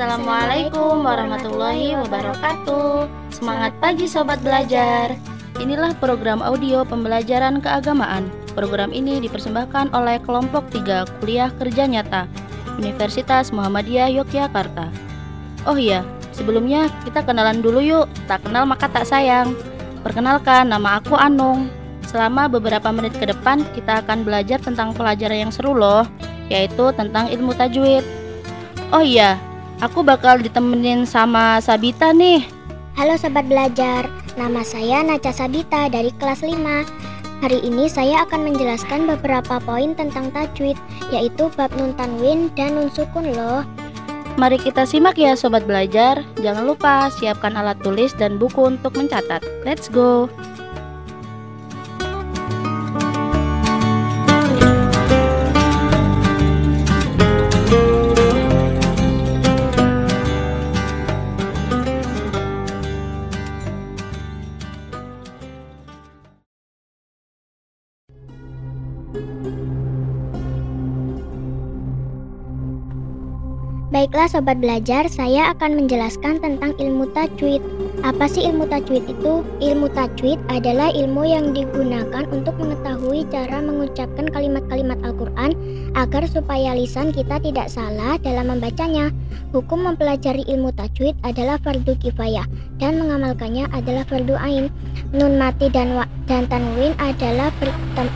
Assalamualaikum warahmatullahi wabarakatuh. Semangat pagi sobat belajar. Inilah program audio pembelajaran keagamaan. Program ini dipersembahkan oleh kelompok 3 Kuliah Kerja Nyata Universitas Muhammadiyah Yogyakarta. Oh iya, sebelumnya kita kenalan dulu yuk. Tak kenal maka tak sayang. Perkenalkan, nama aku Anung. Selama beberapa menit ke depan, kita akan belajar tentang pelajaran yang seru loh, yaitu tentang ilmu tajwid. Oh iya, aku bakal ditemenin sama Sabita nih. Halo sobat belajar, nama saya Naca Sabita dari kelas 5. Hari ini saya akan menjelaskan beberapa poin tentang tajwid, yaitu bab nun tanwin dan nun sukun loh. Mari kita simak ya sobat belajar. Jangan lupa siapkan alat tulis dan buku untuk mencatat. Let's go. Baiklah sobat belajar, saya akan menjelaskan tentang ilmu tajwid. Apa sih ilmu tajwid itu? Ilmu tajwid adalah ilmu yang digunakan untuk mengetahui cara mengucapkan kalimat-kalimat Al-Quran agar supaya lisan kita tidak salah dalam membacanya. Hukum mempelajari ilmu tajwid adalah fardu kifayah dan mengamalkannya adalah fardu ain. Nun mati dan wa dan tanwin adalah bertem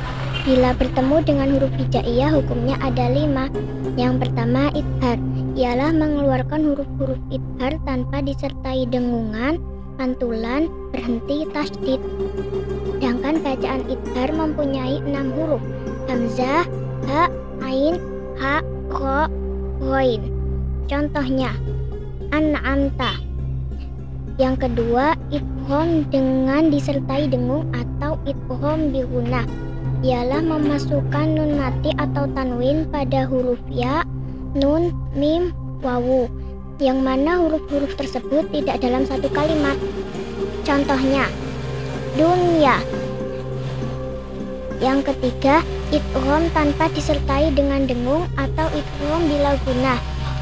bila bertemu dengan huruf hijaiyah hukumnya ada lima. Yang pertama idhar ialah mengeluarkan huruf-huruf idhar tanpa disertai dengungan, pantulan, berhenti, tasdid. Sedangkan bacaan idhar mempunyai enam huruf, hamzah, ha, ain, ha, kho, ghoin. Contohnya, an'amta. Yang kedua, idhom dengan disertai dengung atau idhom bihuna ialah memasukkan nun mati atau tanwin pada huruf ya, nun, mim, wawu, yang mana huruf-huruf tersebut tidak dalam satu kalimat. Contohnya, dunia. Yang ketiga, idgham tanpa disertai dengan dengung atau idgham bila guna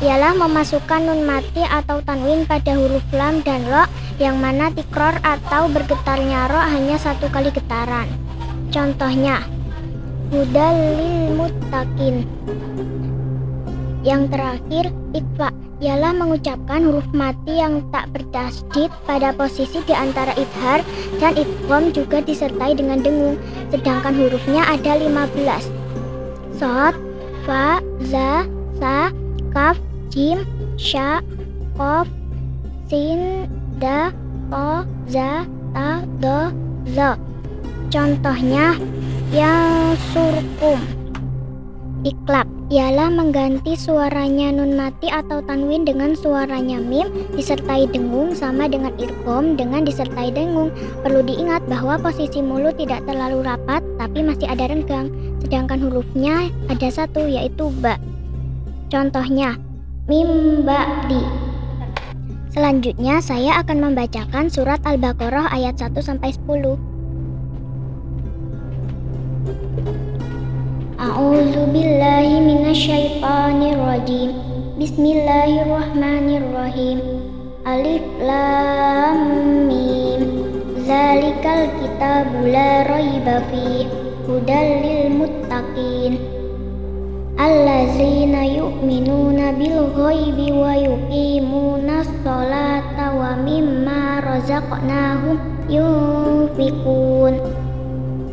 ialah memasukkan nun mati atau tanwin pada huruf lam dan ro yang mana tikror atau bergetarnya ro hanya satu kali getaran. Contohnya, hudalil muttaqin. Yang terakhir, ikfa ialah mengucapkan huruf mati yang tak bertasdid pada posisi di antara idhar dan idgham juga disertai dengan dengung, sedangkan hurufnya ada 15. Sod, fa, za, sa, kaf, jim, sya, kof, sin, da, to, za, ta, do, zo. Contohnya yang surkum. Iklab ialah mengganti suaranya nun mati atau tanwin dengan suaranya mim disertai dengung sama dengan irkom dengan disertai dengung. Perlu diingat bahwa posisi mulut tidak terlalu rapat tapi masih ada renggang, sedangkan hurufnya ada satu yaitu ba. Contohnya, mim ba di. Selanjutnya saya akan membacakan surat Al-Baqarah ayat 1 sampai 10. A'udzu billahi minasyaitonir rajim. Bismillahirrahmanirrahim. Alif lam mim. Zalikal kitabu la raiba fi hudal lil muttaqin. Allazina yu'minuna bil ghaibi wa yuqimuna sholata wa mimma razaqnahum yunfikun.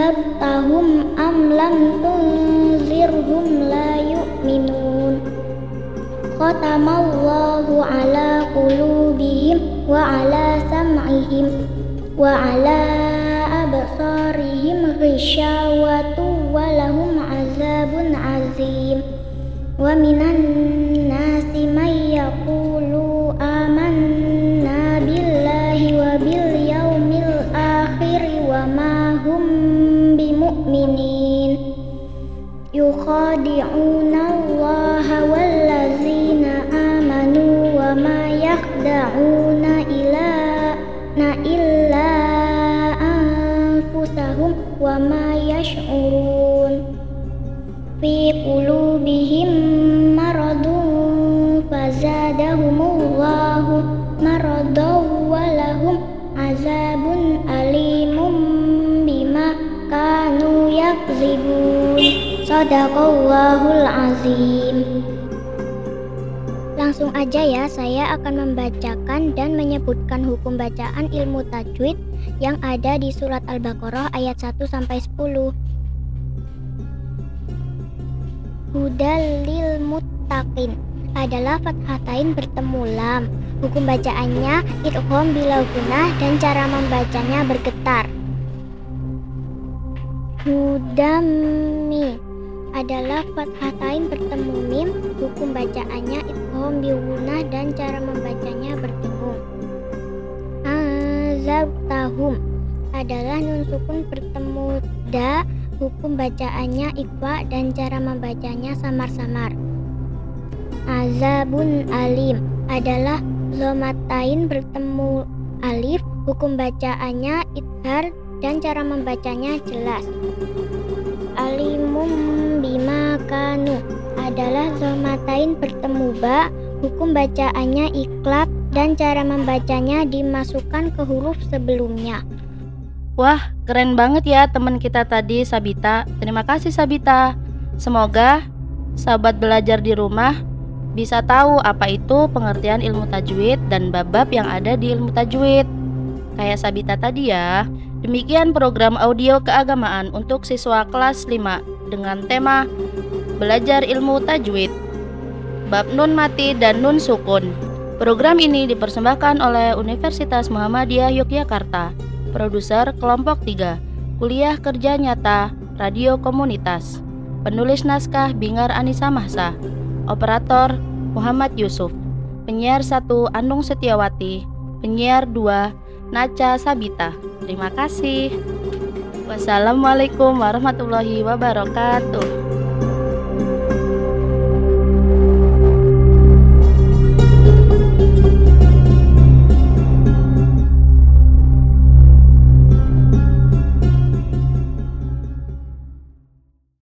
zattahum am lam tunzirhum la yu'minun Qatamallahu ala qulubihim wa ala sam'ihim wa ala absarihim ghishawatu wa lahum azabun azim wa minan nasi man yaqulu amanna billahi wa bil yaumil akhir wa ma hum يخادعون الله والذين آمنوا وما يخدعون إلا إلا أنفسهم وما يشعرون. في قلوبهم مرض فزادهم الله مرضا ولهم عذاب أليم بما كانوا يكذبون. Sadaqallahul azim Langsung aja ya, saya akan membacakan dan menyebutkan hukum bacaan ilmu tajwid yang ada di surat Al-Baqarah ayat 1 sampai 10. Hudalil muttaqin adalah fathatain bertemu lam. Hukum bacaannya idgham bila gunah dan cara membacanya bergetar. Hudami adalah fathatain bertemu mim, hukum bacaannya idgham biwunah dan cara membacanya berdengung. Azabtahum adalah nun sukun bertemu da, hukum bacaannya ikwa dan cara membacanya samar-samar. Azabun alim adalah zomatain bertemu alif, hukum bacaannya idhar dan cara membacanya jelas. Kanu adalah zomatain bertemu ba, hukum bacaannya iklab dan cara membacanya dimasukkan ke huruf sebelumnya. Wah, keren banget ya teman kita tadi Sabita. Terima kasih Sabita. Semoga sahabat belajar di rumah bisa tahu apa itu pengertian ilmu tajwid dan bab-bab yang ada di ilmu tajwid. Kayak Sabita tadi ya. Demikian program audio keagamaan untuk siswa kelas 5 dengan tema Belajar Ilmu Tajwid. Bab Nun Mati dan Nun Sukun. Program ini dipersembahkan oleh Universitas Muhammadiyah Yogyakarta. Produser Kelompok 3 Kuliah Kerja Nyata Radio Komunitas. Penulis Naskah Bingar Anissa Mahsa. Operator Muhammad Yusuf. Penyiar 1 Andung Setiawati. Penyiar 2 Naca Sabita. Terima kasih. Wassalamualaikum warahmatullahi wabarakatuh.